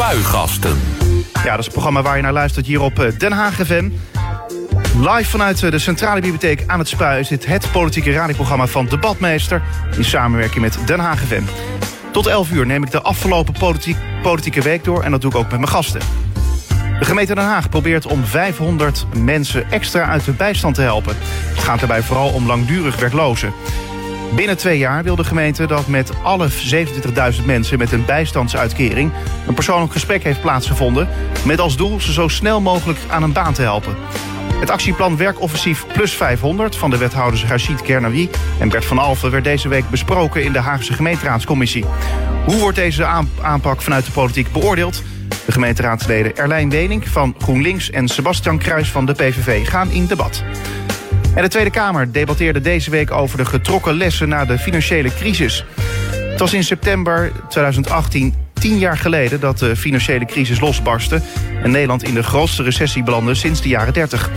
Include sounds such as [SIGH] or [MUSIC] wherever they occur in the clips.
Spuigasten. Ja, dat is het programma waar je naar luistert hier op eh, Den Haag FM. Live vanuit eh, de Centrale Bibliotheek aan het Spui is dit het politieke radioprogramma van Debatmeester in samenwerking met Den Haag FM. Tot 11 uur neem ik de afgelopen politiek, politieke week door en dat doe ik ook met mijn gasten. De gemeente Den Haag probeert om 500 mensen extra uit de bijstand te helpen. Het gaat daarbij vooral om langdurig werklozen. Binnen twee jaar wil de gemeente dat met alle 27.000 mensen met een bijstandsuitkering een persoonlijk gesprek heeft plaatsgevonden. Met als doel ze zo snel mogelijk aan een baan te helpen. Het actieplan Werkoffensief Plus 500 van de wethouders Rachid Kernawi en Bert van Alfen werd deze week besproken in de Haagse gemeenteraadscommissie. Hoe wordt deze aanpak vanuit de politiek beoordeeld? De gemeenteraadsleden Erlijn Wening van GroenLinks en Sebastian Kruis van de PVV gaan in debat. En de Tweede Kamer debatteerde deze week over de getrokken lessen na de financiële crisis. Het was in september 2018 tien jaar geleden dat de financiële crisis losbarstte... en Nederland in de grootste recessie belandde sinds de jaren 30.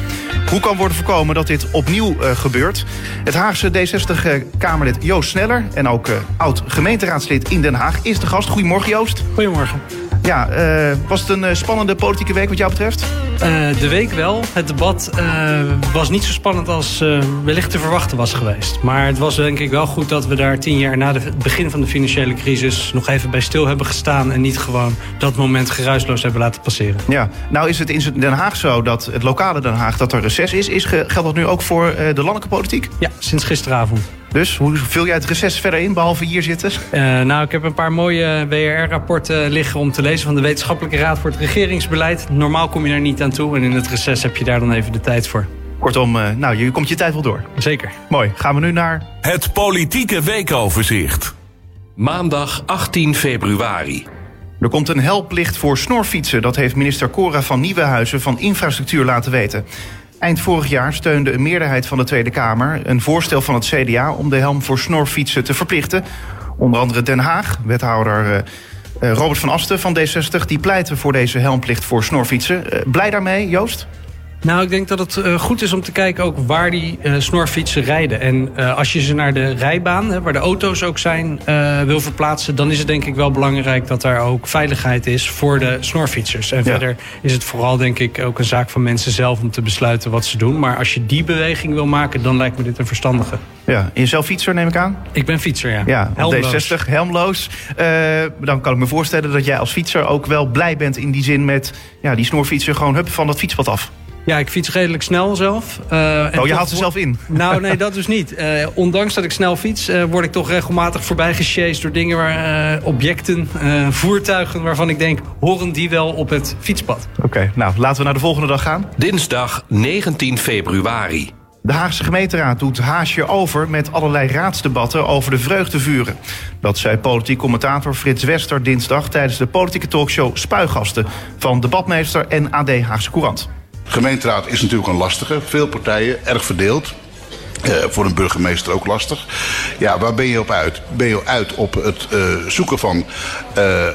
Hoe kan worden voorkomen dat dit opnieuw uh, gebeurt? Het Haagse D60-Kamerlid Joost Sneller... en ook uh, oud-gemeenteraadslid in Den Haag is de gast. Goedemorgen, Joost. Goedemorgen. Ja, uh, was het een spannende politieke week wat jou betreft? Uh, de week wel. Het debat uh, was niet zo spannend als wellicht te verwachten was geweest. Maar het was denk ik wel goed dat we daar tien jaar na het begin van de financiële crisis... nog even bij stil hebben gestaan en niet gewoon dat moment geruisloos hebben laten passeren. Ja, nou is het in Den Haag zo dat het lokale Den Haag dat er reces is. is geldt dat nu ook voor de landelijke politiek? Ja, sinds gisteravond. Dus hoe vul jij het reces verder in, behalve hier zitten? Uh, nou, ik heb een paar mooie WRR-rapporten liggen om te lezen... van de Wetenschappelijke Raad voor het Regeringsbeleid. Normaal kom je daar niet aan toe en in het reces heb je daar dan even de tijd voor. Kortom, uh, nou, je komt je tijd wel door. Zeker. Mooi. Gaan we nu naar... Het politieke weekoverzicht. Maandag 18 februari. Er komt een helplicht voor snorfietsen. Dat heeft minister Cora van Nieuwenhuizen van Infrastructuur laten weten. Eind vorig jaar steunde een meerderheid van de Tweede Kamer een voorstel van het CDA om de helm voor snorfietsen te verplichten. Onder andere Den Haag, wethouder uh, Robert van Asten van D60, die pleitte voor deze helmplicht voor snorfietsen. Uh, blij daarmee, Joost? Nou, ik denk dat het uh, goed is om te kijken ook waar die uh, snorfietsen rijden. En uh, als je ze naar de rijbaan, hè, waar de auto's ook zijn, wil verplaatsen... dan is het denk ik wel belangrijk dat daar ook veiligheid is voor de snorfietsers. En ja. verder is het vooral denk ik ook een zaak van mensen zelf om te besluiten wat ze doen. Maar als je die beweging wil maken, dan lijkt me dit een verstandige. Ja, en zelf fietser neem ik aan? Ik ben fietser, ja. Ja, helmloos. D60, helmloos. dan kan ik me voorstellen dat jij als fietser ook wel blij bent in die zin met... Ja, die snorfietser gewoon hup van dat fietspad af. Ja, ik fiets redelijk snel zelf. Uh, oh, je haalt ze zelf in? [LAUGHS] Nou, nee, dat dus niet. Uh, [LAUGHS] ondanks dat ik snel fiets, uh, word ik toch regelmatig voorbij gesjeest door dingen waar objecten, voertuigen waarvan ik denk, horen die wel op het fietspad? Oké, okay, nou, laten we naar de volgende dag gaan. Dinsdag 19 februari. De Haagse gemeenteraad doet haasje over met allerlei raadsdebatten over de vreugdevuren. Dat zei politiek commentator Frits Wester dinsdag tijdens de politieke talkshow Spuigasten van debatmeester en AD Haagse Courant. Gemeenteraad is natuurlijk een lastige. Veel partijen, erg verdeeld. Uh, voor een burgemeester ook lastig. Ja, waar ben je op uit? Ben je uit op het uh, zoeken van uh,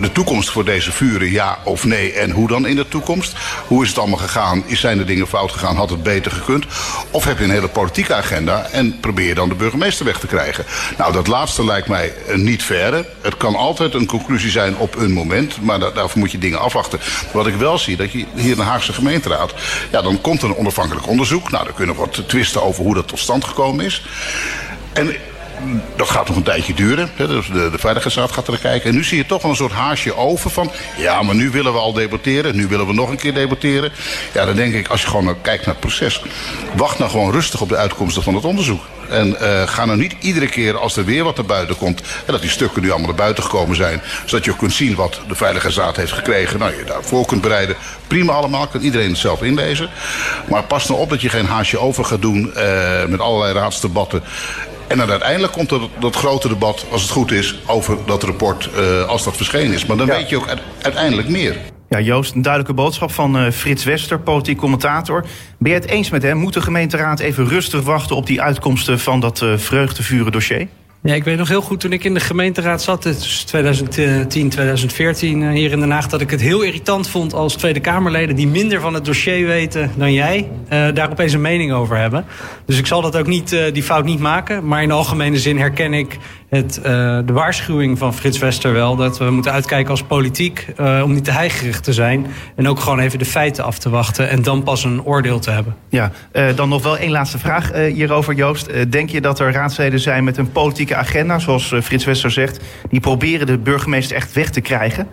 de toekomst voor deze vuren, ja of nee? En hoe dan in de toekomst? Hoe is het allemaal gegaan? Zijn er dingen fout gegaan? Had het beter gekund? Of heb je een hele politieke agenda en probeer je dan de burgemeester weg te krijgen? Nou, dat laatste lijkt mij niet verre. Het kan altijd een conclusie zijn op een moment, maar da daarvoor moet je dingen afwachten. Wat ik wel zie, dat je hier in de Haagse gemeenteraad, ja, dan komt er een onafhankelijk onderzoek. Nou, dan kunnen we wat twisten over hoe dat tot stand gekomen is. En dat gaat nog een tijdje duren. Dus de, de Veiligheidsraad gaat er kijken. En nu zie je toch wel een soort haasje over van... ja, maar nu willen we al debatteren. Nu willen we nog een keer debatteren. Ja, dan denk ik, als je gewoon kijkt naar het proces... wacht nou gewoon rustig op de uitkomsten van het onderzoek. En uh, ga nou niet iedere keer als er weer wat naar buiten komt... en dat die stukken nu allemaal naar buiten gekomen zijn... zodat je ook kunt zien wat de Veiligheidsraad heeft gekregen. Nou, je daarvoor kunt bereiden. Prima allemaal, kan iedereen het zelf inlezen. Maar pas nou op dat je geen haasje over gaat doen... Uh, met allerlei raadsdebatten... En dan uiteindelijk komt er dat grote debat, als het goed is, over dat rapport uh, als dat verschenen is. Maar dan ja. weet je ook uiteindelijk meer. Ja, Joost, een duidelijke boodschap van uh, Frits Wester, politiek commentator. Ben je het eens met hem? Moet de gemeenteraad even rustig wachten op die uitkomsten van dat uh, vreugdevuren dossier? Ja, ik weet nog heel goed toen ik in de gemeenteraad zat, dus 2010, 2014 hier in Den Haag, dat ik het heel irritant vond als Tweede Kamerleden die minder van het dossier weten dan jij, uh, daar opeens een mening over hebben. Dus ik zal dat ook niet, uh, die fout niet maken. Maar in de algemene zin herken ik het, uh, de waarschuwing van Frits Wester wel... dat we moeten uitkijken als politiek uh, om niet te heigerig te zijn... en ook gewoon even de feiten af te wachten... en dan pas een oordeel te hebben. Ja, uh, dan nog wel één laatste vraag hierover, Joost. denk je dat er raadsleden zijn met een politieke agenda... zoals Frits Wester zegt... die proberen de burgemeester echt weg te krijgen?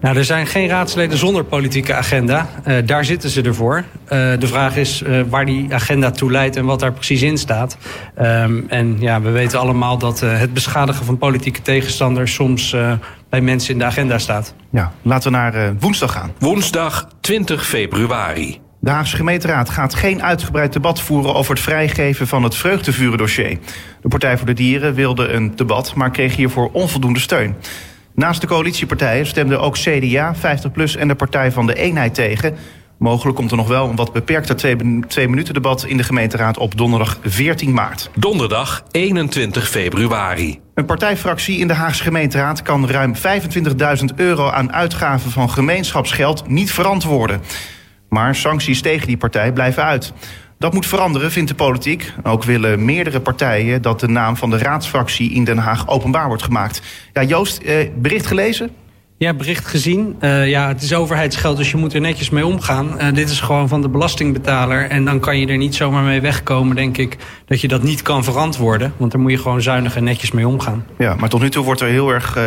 Nou, er zijn geen raadsleden zonder politieke agenda. Uh, daar zitten ze ervoor. Uh, de vraag is uh, waar die agenda toe leidt en wat daar precies in staat. Um, en ja, we weten allemaal dat het beschadigen van politieke tegenstanders soms bij mensen in de agenda staat. Ja, laten we naar woensdag gaan. Woensdag 20 februari. De Haagse gemeenteraad gaat geen uitgebreid debat voeren over het vrijgeven van het vreugdevuren-dossier. De Partij voor de Dieren wilde een debat, maar kreeg hiervoor onvoldoende steun. Naast de coalitiepartijen stemden ook CDA, 50PLUS en de Partij van de Eenheid tegen. Mogelijk komt er nog wel een wat beperkter twee, twee minuten debat in de gemeenteraad op donderdag 14 maart. Donderdag 21 februari. Een partijfractie in de Haagse gemeenteraad kan ruim 25.000 euro aan uitgaven van gemeenschapsgeld niet verantwoorden. Maar sancties tegen die partij blijven uit. Dat moet veranderen, vindt de politiek. Ook willen meerdere partijen dat de naam van de raadsfractie in Den Haag openbaar wordt gemaakt. Ja, Joost, eh, bericht gelezen? Ja, bericht gezien. Uh, ja, het is overheidsgeld, dus je moet er netjes mee omgaan. Uh, dit is gewoon van de belastingbetaler. En dan kan je er niet zomaar mee wegkomen, denk ik, dat je dat niet kan verantwoorden. Want daar moet je gewoon zuinig en netjes mee omgaan. Ja, maar tot nu toe wordt er heel erg uh,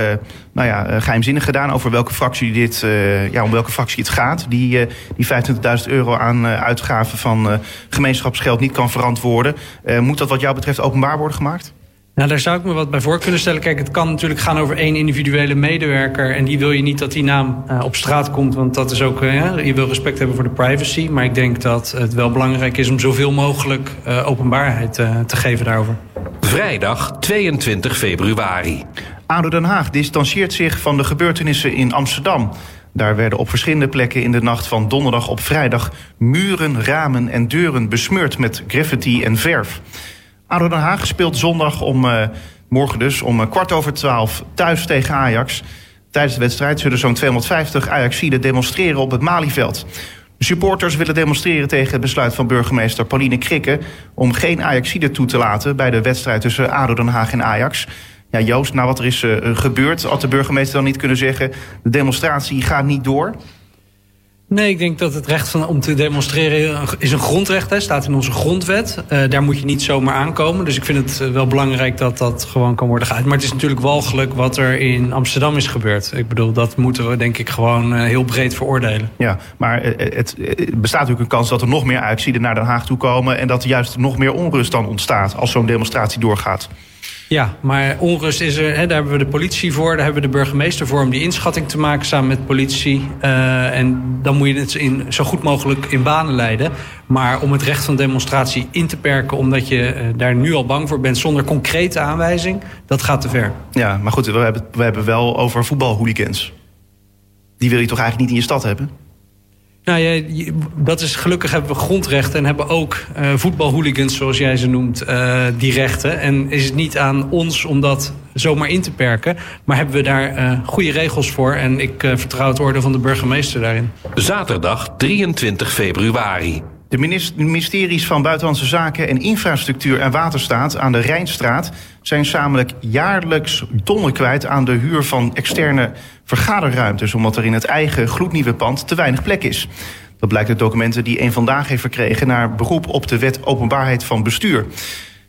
nou ja, geheimzinnig gedaan over welke fractie dit, ja, om welke fractie het gaat. Die, die 25.000 euro aan uitgaven van gemeenschapsgeld niet kan verantwoorden. moet dat wat jou betreft openbaar worden gemaakt? Nou, daar zou ik me wat bij voor kunnen stellen. Kijk, het kan natuurlijk gaan over één individuele medewerker. En die wil je niet dat die naam uh, op straat komt. Want dat is ook, uh, ja, je wil respect hebben voor de privacy. Maar ik denk dat het wel belangrijk is om zoveel mogelijk uh, openbaarheid te geven daarover. Vrijdag 22 februari. ADO Den Haag distancieert zich van de gebeurtenissen in Amsterdam. Daar werden op verschillende plekken in de nacht van donderdag op vrijdag... muren, ramen en deuren besmeurd met graffiti en verf. ADO Den Haag speelt zondag om, uh, morgen dus, om uh, kwart over twaalf thuis tegen Ajax. Tijdens de wedstrijd zullen zo'n 250 Ajaxiden demonstreren op het Malieveld. De supporters willen demonstreren tegen het besluit van burgemeester Pauline Krikke... om geen Ajaxiden toe te laten bij de wedstrijd tussen ADO Den Haag en Ajax. Ja, Joost, nou wat er is uh, gebeurd, had de burgemeester dan niet kunnen zeggen... de demonstratie gaat niet door... Nee, ik denk dat het recht van, om te demonstreren is een grondrecht. Hè, staat in onze grondwet. Uh, daar moet je niet zomaar aankomen. Dus ik vind het eh, wel belangrijk dat dat gewoon kan worden geuit. Maar het is natuurlijk walgelijk wat er in Amsterdam is gebeurd. Ik bedoel, dat moeten we denk ik gewoon uh, heel breed veroordelen. Ja, maar het, het, bestaat natuurlijk een kans dat er nog meer uitzieden naar Den Haag toe komen... en dat er juist nog meer onrust dan ontstaat als zo'n demonstratie doorgaat. Ja, maar onrust is er. Hè, daar hebben we de politie voor, daar hebben we de burgemeester voor om die inschatting te maken samen met politie. Uh, en dan moet je het in, zo goed mogelijk in banen leiden. Maar om het recht van demonstratie in te perken, omdat je uh, daar nu al bang voor bent zonder concrete aanwijzing, dat gaat te ver. Ja, maar goed, we hebben, we hebben wel over voetbalhooligans. Die wil je toch eigenlijk niet in je stad hebben? Nou ja, dat is gelukkig hebben we grondrechten en hebben ook uh, voetbalhooligans, zoals jij ze noemt, uh, die rechten. En is het niet aan ons om dat zomaar in te perken, maar hebben we daar uh, goede regels voor. En ik vertrouw het orde van de burgemeester daarin. Zaterdag 23 februari. De ministeries van Buitenlandse Zaken en Infrastructuur en Waterstaat aan de Rijnstraat zijn samen jaarlijks tonnen kwijt aan de huur van externe vergaderruimtes, omdat er in het eigen gloednieuwe pand te weinig plek is. Dat blijkt uit documenten die een vandaag heeft verkregen naar beroep op de wet openbaarheid van bestuur.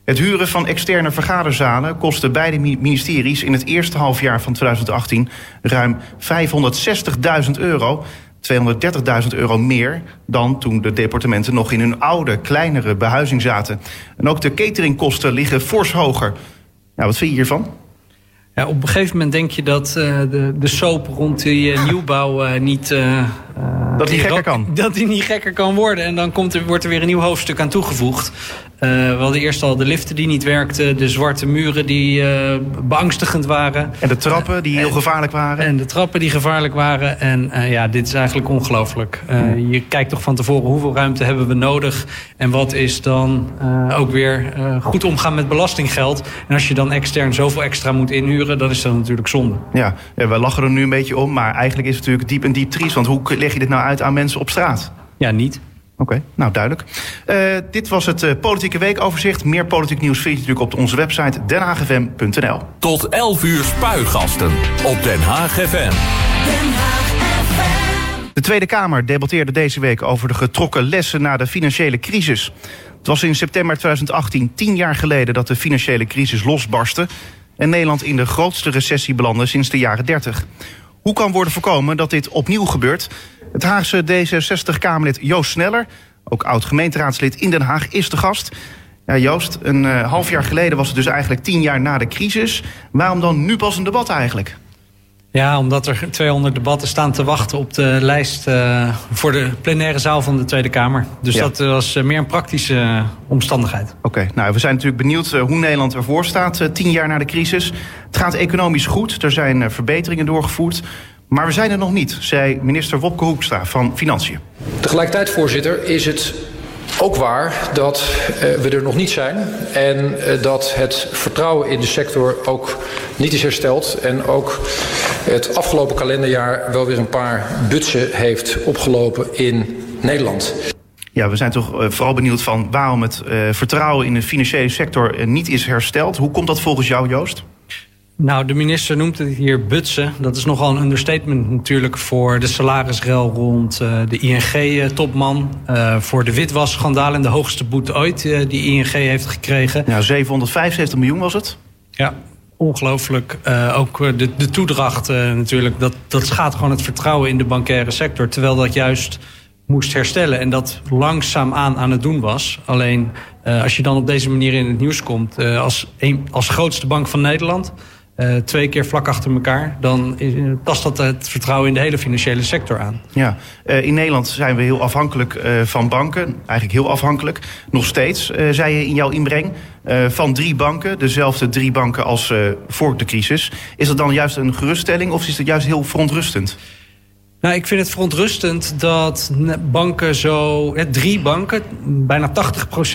Het huren van externe vergaderzalen kostte beide ministeries in het eerste halfjaar van 2018 ruim 560.000 euro. 230.000 euro meer dan toen de departementen nog in hun oude, kleinere behuizing zaten. En ook de cateringkosten liggen fors hoger. Nou, wat vind je hiervan? Ja, op een gegeven moment denk je dat uh, de, de soap rond die uh, nieuwbouw uh, niet... dat die gekker kan. [LAUGHS] Dat die niet gekker kan worden. En dan komt er, wordt er weer een nieuw hoofdstuk aan toegevoegd. Uh, we hadden eerst al de liften die niet werkten. De zwarte muren die uh, beangstigend waren. En de trappen die heel en, gevaarlijk waren. En de trappen die gevaarlijk waren. En uh, ja, dit is eigenlijk ongelooflijk. Je kijkt toch van tevoren hoeveel ruimte hebben we nodig. En wat is dan ook weer goed omgaan met belastinggeld. En als je dan extern zoveel extra moet inhuren, dan is dat natuurlijk zonde. Ja, ja we lachen er nu een beetje om. Maar eigenlijk is het natuurlijk diep en diep triest. Want hoe leg je dit nou uit aan mensen op straat? Ja, niet. Oké, nou duidelijk. Uh, dit was het uh, Politieke Weekoverzicht. Meer politiek nieuws vind je natuurlijk op onze website denhagfm.nl. Tot 11 uur spuigasten op Den Haag FM. Den Haag FM. De Tweede Kamer debatteerde deze week over de getrokken lessen na de financiële crisis. Het was in september 2018, tien jaar geleden, dat de financiële crisis losbarstte... en Nederland in de grootste recessie belandde sinds de jaren 30. Hoe kan worden voorkomen dat dit opnieuw gebeurt? Het Haagse D66-Kamerlid Joost Sneller, ook oud-gemeenteraadslid in Den Haag, is de gast. Ja, Joost, een uh, half jaar geleden was het dus eigenlijk tien jaar na de crisis. Waarom dan nu pas een debat eigenlijk? Ja, omdat er 200 debatten staan te wachten op de lijst uh, voor de plenaire zaal van de Tweede Kamer. Dus ja. dat was uh, meer een praktische uh, omstandigheid. Oké, okay, nou we zijn natuurlijk benieuwd hoe Nederland ervoor staat tien jaar na de crisis. Het gaat economisch goed, er zijn verbeteringen doorgevoerd. Maar we zijn er nog niet, zei minister Wopke Hoekstra van Financiën. Tegelijkertijd, voorzitter, is het ook waar dat uh, we er nog niet zijn en uh, dat het vertrouwen in de sector ook niet is hersteld en ook het afgelopen kalenderjaar wel weer een paar butsen heeft opgelopen in Nederland. Ja, we zijn toch uh, vooral benieuwd van waarom het vertrouwen in de financiële sector niet is hersteld. Hoe komt dat volgens jou, Joost? Nou, de minister noemt het hier butsen. Dat is nogal een understatement natuurlijk voor de salarisrel rond uh, de ING-topman. Uh, voor de witwasschandaal en de hoogste boete ooit uh, die ING heeft gekregen. Ja, 775 miljoen was het. Ja, ongelooflijk. ook de, de toedracht natuurlijk. Dat, dat schaadt gewoon het vertrouwen in de bankaire sector. Terwijl dat juist moest herstellen. En dat langzaam aan aan het doen was. Alleen als je dan op deze manier in het nieuws komt... als, een, als grootste bank van Nederland uh, twee keer vlak achter elkaar, dan tast dat het vertrouwen in de hele financiële sector aan. Ja, uh, in Nederland zijn we heel afhankelijk uh, van banken. Eigenlijk heel afhankelijk. Nog steeds, zei je in jouw inbreng. van drie banken, dezelfde drie banken als voor de crisis. Is dat dan juist een geruststelling of is het juist heel verontrustend? Nou, ik vind het verontrustend dat banken zo... drie banken, bijna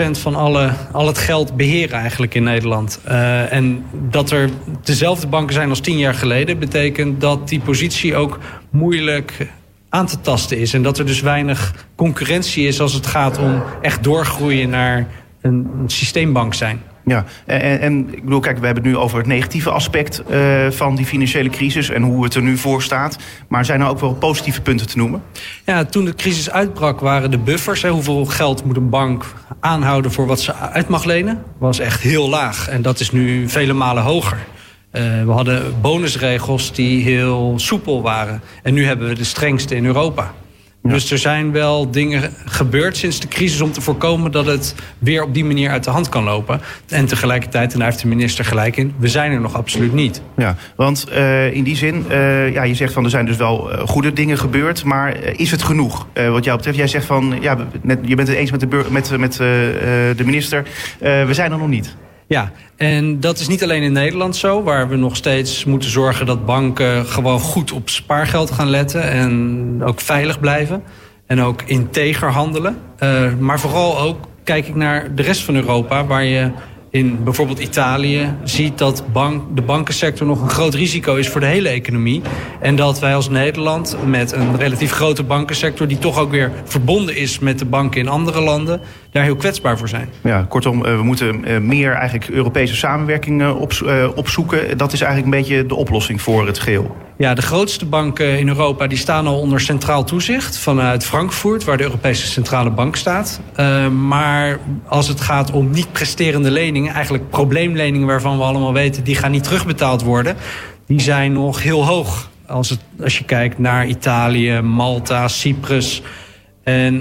80% van alle, al het geld beheren eigenlijk in Nederland. Uh, en dat er dezelfde banken zijn als tien jaar geleden... betekent dat die positie ook moeilijk aan te tasten is. En dat er dus weinig concurrentie is als het gaat om echt doorgroeien naar een systeembank zijn. Ja, en, ik bedoel, kijk, we hebben het nu over het negatieve aspect uh, van die financiële crisis en hoe het er nu voor staat. Maar zijn er ook wel positieve punten te noemen? Ja, toen de crisis uitbrak waren de buffers, hè, hoeveel geld moet een bank aanhouden voor wat ze uit mag lenen, was echt heel laag. En dat is nu vele malen hoger. Uh, we hadden bonusregels die heel soepel waren. En nu hebben we de strengste in Europa. Dus er zijn wel dingen gebeurd sinds de crisis om te voorkomen dat het weer op die manier uit de hand kan lopen. En tegelijkertijd, en daar heeft de minister gelijk in, we zijn er nog absoluut niet. Ja, want uh, in die zin, uh, ja, je zegt van er zijn dus wel uh, goede dingen gebeurd, maar is het genoeg? wat jou betreft, jij zegt van, ja, net, je bent het eens met de, met, met, de minister, we zijn er nog niet. Ja, en dat is niet alleen in Nederland zo, waar we nog steeds moeten zorgen dat banken gewoon goed op spaargeld gaan letten en ook veilig blijven en ook integer handelen. Uh, maar vooral ook kijk ik naar de rest van Europa, waar je in bijvoorbeeld Italië ziet dat bank, de bankensector nog een groot risico is voor de hele economie. En dat wij als Nederland met een relatief grote bankensector... die toch ook weer verbonden is met de banken in andere landen... daar heel kwetsbaar voor zijn. Ja, kortom, eh, we moeten eh, meer eigenlijk Europese samenwerking eh, opzoeken. Dat is eigenlijk een beetje de oplossing voor het geheel. Ja, de grootste banken in Europa die staan al onder centraal toezicht vanuit Frankfurt, waar de Europese Centrale Bank staat. Uh, maar als het gaat om niet presterende leningen, eigenlijk probleemleningen waarvan we allemaal weten die gaan niet terugbetaald worden, die zijn nog heel hoog. Als, als je kijkt naar Italië, Malta, Cyprus. En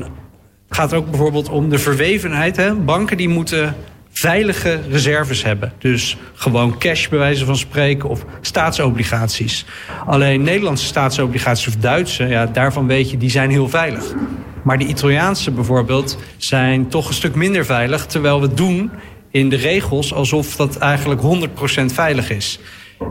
het gaat ook bijvoorbeeld om de verwevenheid. Hè? Banken die moeten veilige reserves hebben. Dus gewoon cash bij wijze van spreken of staatsobligaties. Alleen Nederlandse staatsobligaties of Duitse, ja, daarvan weet je, die zijn heel veilig. Maar de Italiaanse bijvoorbeeld zijn toch een stuk minder veilig... terwijl we doen in de regels alsof dat eigenlijk 100% veilig is.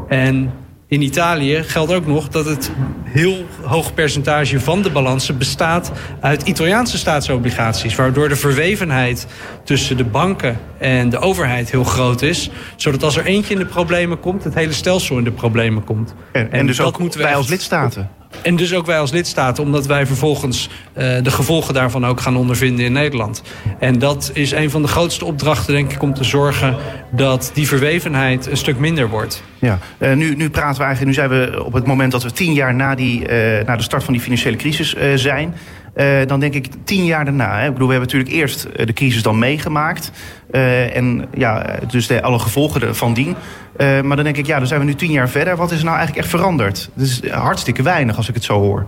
En in Italië geldt ook nog dat het heel hoog percentage van de balansen bestaat uit Italiaanse staatsobligaties. Waardoor de verwevenheid tussen de banken en de overheid heel groot is. Zodat als er eentje in de problemen komt, het hele stelsel in de problemen komt. En, en, dus ook moeten wij als lidstaten. En dus ook wij als lidstaten, omdat wij vervolgens uh, de gevolgen daarvan ook gaan ondervinden in Nederland. En dat is een van de grootste opdrachten, denk ik, om te zorgen dat die verwevenheid een stuk minder wordt. Ja, uh, nu, nu praten we nu zijn we op het moment dat we tien jaar na, die, uh, na de start van die financiële crisis zijn. Dan denk ik tien jaar daarna. Hè. Ik bedoel, we hebben natuurlijk eerst de crisis dan meegemaakt. Uh, en ja, dus de, alle gevolgen van dien. Uh, maar dan denk ik, ja, dan zijn we nu tien jaar verder. Wat is er nou eigenlijk echt veranderd? Dat is hartstikke weinig als ik het zo hoor.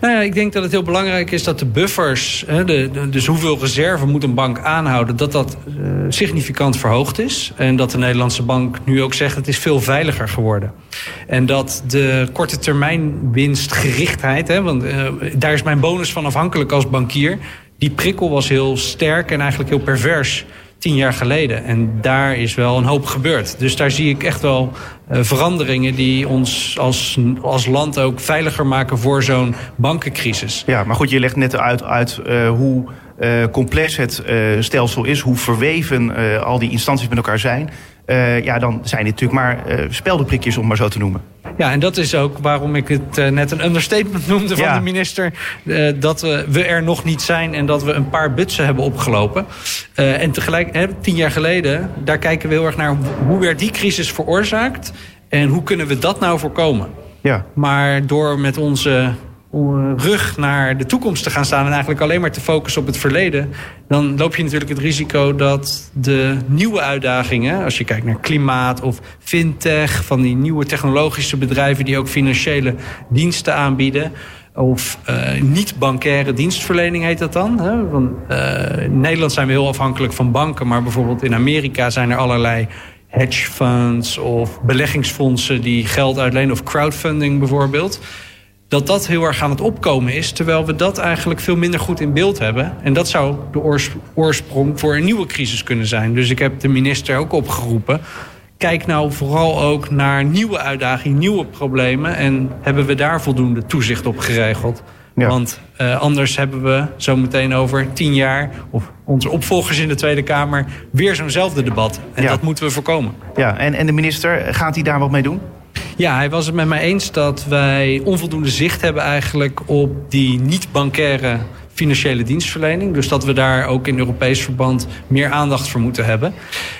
Nou ja, ik denk dat het heel belangrijk is dat de buffers, hè, de, dus hoeveel reserve moet een bank aanhouden, dat dat uh, significant verhoogd is. En dat de Nederlandse bank nu ook zegt het is veel veiliger geworden. En dat de korte termijn winstgerichtheid, hè, want daar is mijn bonus van afhankelijk als bankier. Die prikkel was heel sterk en eigenlijk heel pervers tien jaar geleden. En daar is wel een hoop gebeurd. Dus daar zie ik echt wel uh, veranderingen die ons als, als land ook veiliger maken voor zo'n bankencrisis. Ja, maar goed, je legt net uit, uit uh, hoe uh, complex het stelsel is, hoe verweven al die instanties met elkaar zijn. ja, dan zijn dit natuurlijk maar speldenprikjes, om maar zo te noemen. Ja, en dat is ook waarom ik het uh, net een understatement noemde van ja. de minister. Uh, dat we er nog niet zijn en dat we een paar butsen hebben opgelopen. en tegelijk, hè, tien jaar geleden, daar kijken we heel erg naar hoe werd die crisis veroorzaakt. En hoe kunnen we dat nou voorkomen? Ja. Maar door met onze rug naar de toekomst te gaan staan en eigenlijk alleen maar te focussen op het verleden, dan loop je natuurlijk het risico dat de nieuwe uitdagingen, als je kijkt naar klimaat of fintech, van die nieuwe technologische bedrijven die ook financiële diensten aanbieden, of uh, niet-bankaire dienstverlening heet dat dan. Hè? Want, uh, in Nederland zijn we heel afhankelijk van banken, maar bijvoorbeeld in Amerika zijn er allerlei hedge funds of beleggingsfondsen die geld uitlenen of crowdfunding bijvoorbeeld dat dat heel erg aan het opkomen is... terwijl we dat eigenlijk veel minder goed in beeld hebben. En dat zou de oorsprong voor een nieuwe crisis kunnen zijn. Dus ik heb de minister ook opgeroepen... kijk nou vooral ook naar nieuwe uitdagingen, nieuwe problemen... en hebben we daar voldoende toezicht op geregeld... Ja. Want uh, anders hebben we zo meteen over tien jaar... of onze opvolgers in de Tweede Kamer... weer zo'nzelfde debat. En ja. dat moeten we voorkomen. Ja, en, en de minister, gaat hij daar wat mee doen? Ja, hij was het met mij eens dat wij onvoldoende zicht hebben eigenlijk op die niet-bankaire financiële dienstverlening. Dus dat we daar ook in Europees verband meer aandacht voor moeten hebben.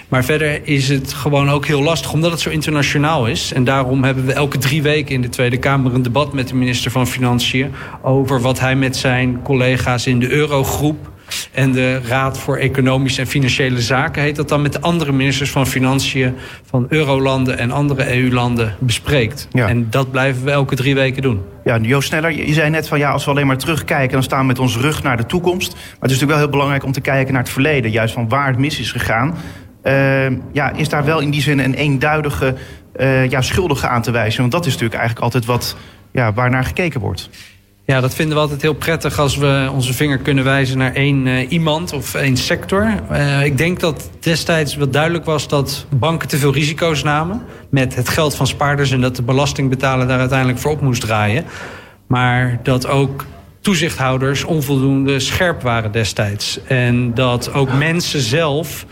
Maar verder is het gewoon ook heel lastig, omdat het zo internationaal is. En daarom hebben we elke drie weken in de Tweede Kamer een debat met de minister van Financiën over wat hij met zijn collega's in de Eurogroep en de Raad voor Economische en Financiële Zaken heet dat dan met de andere ministers van Financiën van Eurolanden en andere EU-landen bespreekt. Ja. En dat blijven we elke drie weken doen. Ja, Joost Sneller, je zei net van ja, als we alleen maar terugkijken, dan staan we met ons rug naar de toekomst. Maar het is natuurlijk wel heel belangrijk om te kijken naar het verleden, juist van waar het mis is gegaan. Uh, ja, is daar wel in die zin een eenduidige uh, ja, schuldige aan te wijzen? Want dat is natuurlijk eigenlijk altijd wat, ja, waar naar gekeken wordt. Ja, dat vinden we altijd heel prettig als we onze vinger kunnen wijzen naar één uh, iemand of één sector. Uh, ik denk dat destijds wel duidelijk was dat banken te veel risico's namen met het geld van spaarders en dat de belastingbetaler daar uiteindelijk voor op moest draaien. Maar dat ook toezichthouders onvoldoende scherp waren destijds. En dat ook mensen zelf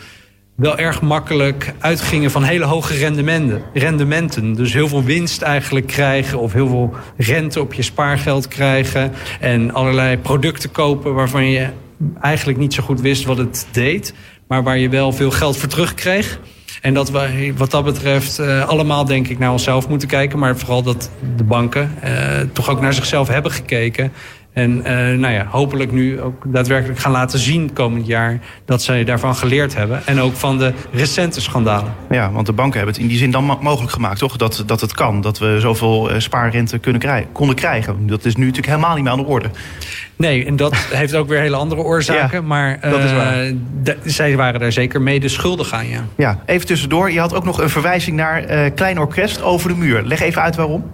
wel erg makkelijk uitgingen van hele hoge rendementen. rendementen. Dus heel veel winst eigenlijk krijgen of heel veel rente op je spaargeld krijgen. En allerlei producten kopen waarvan je eigenlijk niet zo goed wist wat het deed. Maar waar je wel veel geld voor terugkreeg. En dat we wat dat betreft uh, allemaal denk ik naar onszelf moeten kijken. Maar vooral dat de banken uh, toch ook naar zichzelf hebben gekeken. En uh, nou ja, hopelijk nu ook daadwerkelijk gaan laten zien komend jaar dat zij daarvan geleerd hebben. En ook van de recente schandalen. Ja, want de banken hebben het in die zin dan mogelijk gemaakt, toch? Dat, dat het kan, dat we zoveel uh, spaarrente kunnen krijgen, konden krijgen. Dat is nu natuurlijk helemaal niet meer aan de orde. Nee, en dat [LAUGHS] heeft ook weer hele andere oorzaken. Ja, maar uh. De, zij waren daar zeker mede schuldig aan, ja. Ja, even tussendoor. Je had ook nog een verwijzing naar Klein Orkest over de muur. Leg even uit waarom.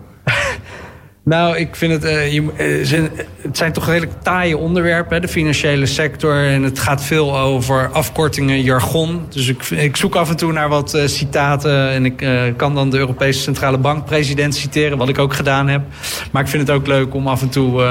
Nou, ik vind het. Uh, je, uh, het zijn toch redelijk taaie onderwerpen, de financiële sector. En het gaat veel over afkortingen, jargon. Dus ik, ik zoek af en toe naar wat uh, citaten. En ik kan dan de Europese Centrale Bank-president citeren, wat ik ook gedaan heb. Maar ik vind het ook leuk om af en toe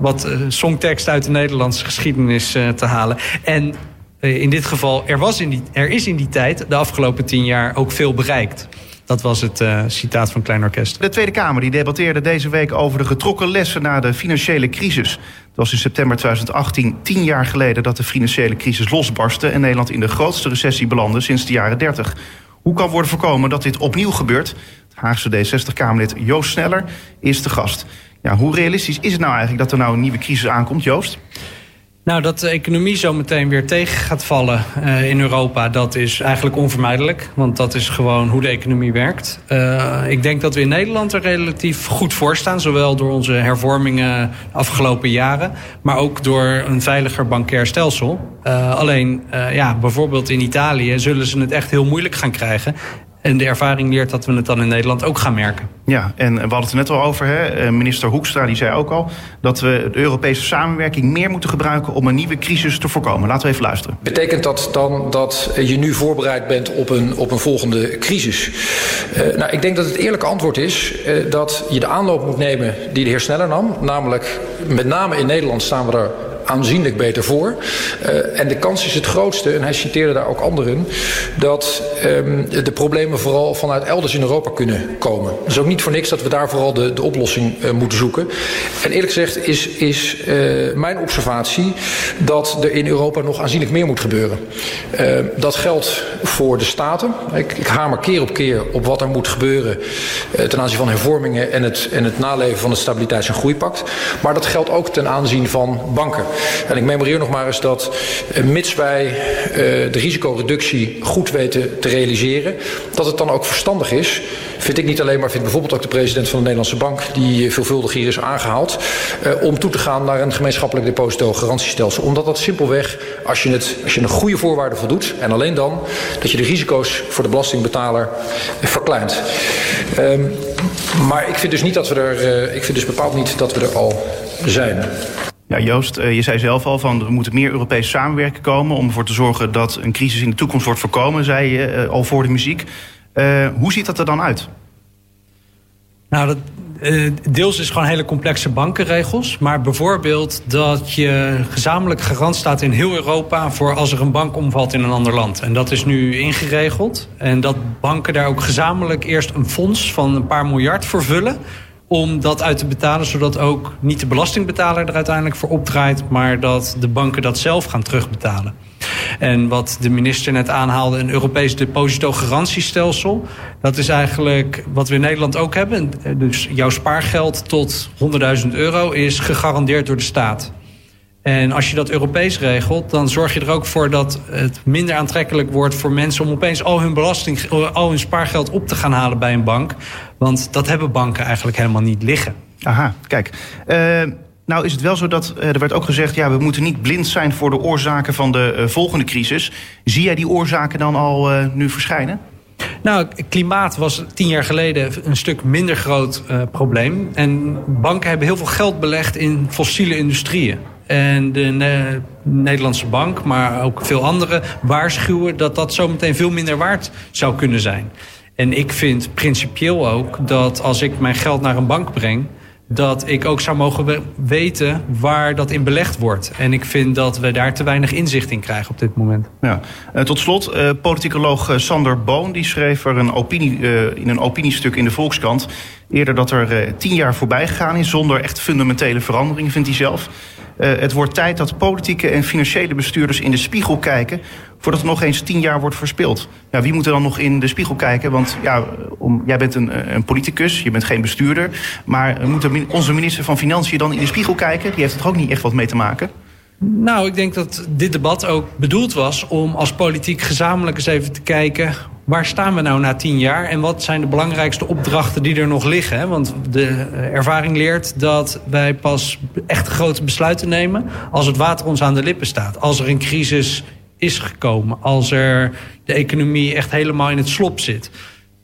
wat songtekst uit de Nederlandse geschiedenis te halen. En in dit geval, er, was in die, er is in die tijd, de afgelopen tien jaar, ook veel bereikt. Dat was het uh, citaat van Klein Orkest. De Tweede Kamer die debatteerde deze week over de getrokken lessen na de financiële crisis. Het was in september 2018, tien jaar geleden, dat de financiële crisis losbarstte en Nederland in de grootste recessie belandde sinds de jaren 30. Hoe kan worden voorkomen dat dit opnieuw gebeurt? Het Haagse D60-Kamerlid Joost Sneller is de gast. Ja, hoe realistisch is het nou eigenlijk dat er nou een nieuwe crisis aankomt, Joost? Nou, dat de economie zo meteen weer tegen gaat vallen uh, in Europa, dat is eigenlijk onvermijdelijk. Want dat is gewoon hoe de economie werkt. Uh, ik denk dat we in Nederland er relatief goed voor staan. Zowel door onze hervormingen de afgelopen jaren, maar ook door een veiliger bankair stelsel. Uh, alleen, ja, bijvoorbeeld in Italië zullen ze het echt heel moeilijk gaan krijgen. En de ervaring leert dat we het dan in Nederland ook gaan merken. Ja, en we hadden het er net al over. Hè? Eh, minister Hoekstra die zei ook al dat we de Europese samenwerking meer moeten gebruiken om een nieuwe crisis te voorkomen. Laten we even luisteren. Betekent dat dan dat je nu voorbereid bent op een, op een volgende crisis? Uh, nou, ik denk dat het eerlijke antwoord is uh, dat je de aanloop moet nemen die de heer Sneller nam. Namelijk, met name in Nederland staan we er aanzienlijk beter voor. Uh, en de kans is het grootste, en hij citeerde daar ook anderen, dat um, de problemen vooral vanuit elders in Europa kunnen komen. Het is ook niet voor niks dat we daar vooral de, de oplossing uh, moeten zoeken. En eerlijk gezegd is, is uh, mijn observatie dat er in Europa nog aanzienlijk meer moet gebeuren. dat geldt voor de staten. Ik, ik hamer keer op keer op wat er moet gebeuren ten aanzien van hervormingen en het, en het naleven van het Stabiliteits- en Groeipact. Maar dat geldt ook ten aanzien van banken. En ik memoreer nog maar eens dat uh, mits wij uh, de risicoreductie goed weten te realiseren, dat het dan ook verstandig is, vind ik niet alleen, maar vindt bijvoorbeeld ook de president van de Nederlandse Bank, die veelvuldig hier is aangehaald, uh, om toe te gaan naar een gemeenschappelijk depositogarantiestelsel. Omdat dat simpelweg, als je, het, als je een goede voorwaarde voldoet, en alleen dan, dat je de risico's voor de belastingbetaler verkleint. Um, maar ik vind dus niet dat we er, ik vind dus bepaald niet dat we er al zijn. Ja, Joost, je zei zelf al van er moet meer Europees samenwerken komen om ervoor te zorgen dat een crisis in de toekomst wordt voorkomen, zei je uh, al voor de muziek. Uh, hoe ziet dat er dan uit? Nou, dat, deels is gewoon hele complexe bankenregels. Maar bijvoorbeeld dat je gezamenlijk garant staat in heel Europa voor als er een bank omvalt in een ander land. En dat is nu ingeregeld. En dat banken daar ook gezamenlijk eerst een fonds van een paar miljard voor vullen om dat uit te betalen, zodat ook niet de belastingbetaler er uiteindelijk voor opdraait, maar dat de banken dat zelf gaan terugbetalen. En wat de minister net aanhaalde, een Europees depositogarantiestelsel. Dat is eigenlijk wat we in Nederland ook hebben. Dus jouw spaargeld tot 100.000 euro is gegarandeerd door de staat. En als je dat Europees regelt, dan zorg je er ook voor dat het minder aantrekkelijk wordt voor mensen om opeens al hun belasting, al hun spaargeld op te gaan halen bij een bank. Want dat hebben banken eigenlijk helemaal niet liggen. Aha, kijk. Uh, nou is het wel zo dat uh, er werd ook gezegd, ja, we moeten niet blind zijn voor de oorzaken van de uh, volgende crisis. Zie jij die oorzaken dan al nu verschijnen? Nou, klimaat was tien jaar geleden een stuk minder groot probleem. En banken hebben heel veel geld belegd in fossiele industrieën. En de ne Nederlandse bank, maar ook veel andere, waarschuwen dat dat zometeen veel minder waard zou kunnen zijn. En ik vind principieel ook dat als ik mijn geld naar een bank breng, dat ik ook zou mogen weten waar dat in belegd wordt. En ik vind dat we daar te weinig inzicht in krijgen op dit moment. Ja. Uh, tot slot, uh, politicoloog uh, Sander Boon die schreef er een opinie, in een opiniestuk in de Volkskrant... eerder dat er tien jaar voorbij gegaan is zonder echt fundamentele veranderingen, vindt hij zelf. Het wordt tijd dat politieke en financiële bestuurders in de spiegel kijken... voordat er nog eens tien jaar wordt verspild. Ja, wie moet er dan nog in de spiegel kijken? Want ja, om, jij bent een, een politicus, je bent geen bestuurder... maar moet onze minister van Financiën dan in de spiegel kijken? Die heeft er ook niet echt wat mee te maken? Nou, ik denk dat dit debat ook bedoeld was om als politiek gezamenlijk eens even te kijken waar staan we nou na tien jaar en wat zijn de belangrijkste opdrachten die er nog liggen? Want de ervaring leert dat wij pas echt grote besluiten nemen als het water ons aan de lippen staat. Als er een crisis is gekomen, als er de economie echt helemaal in het slop zit.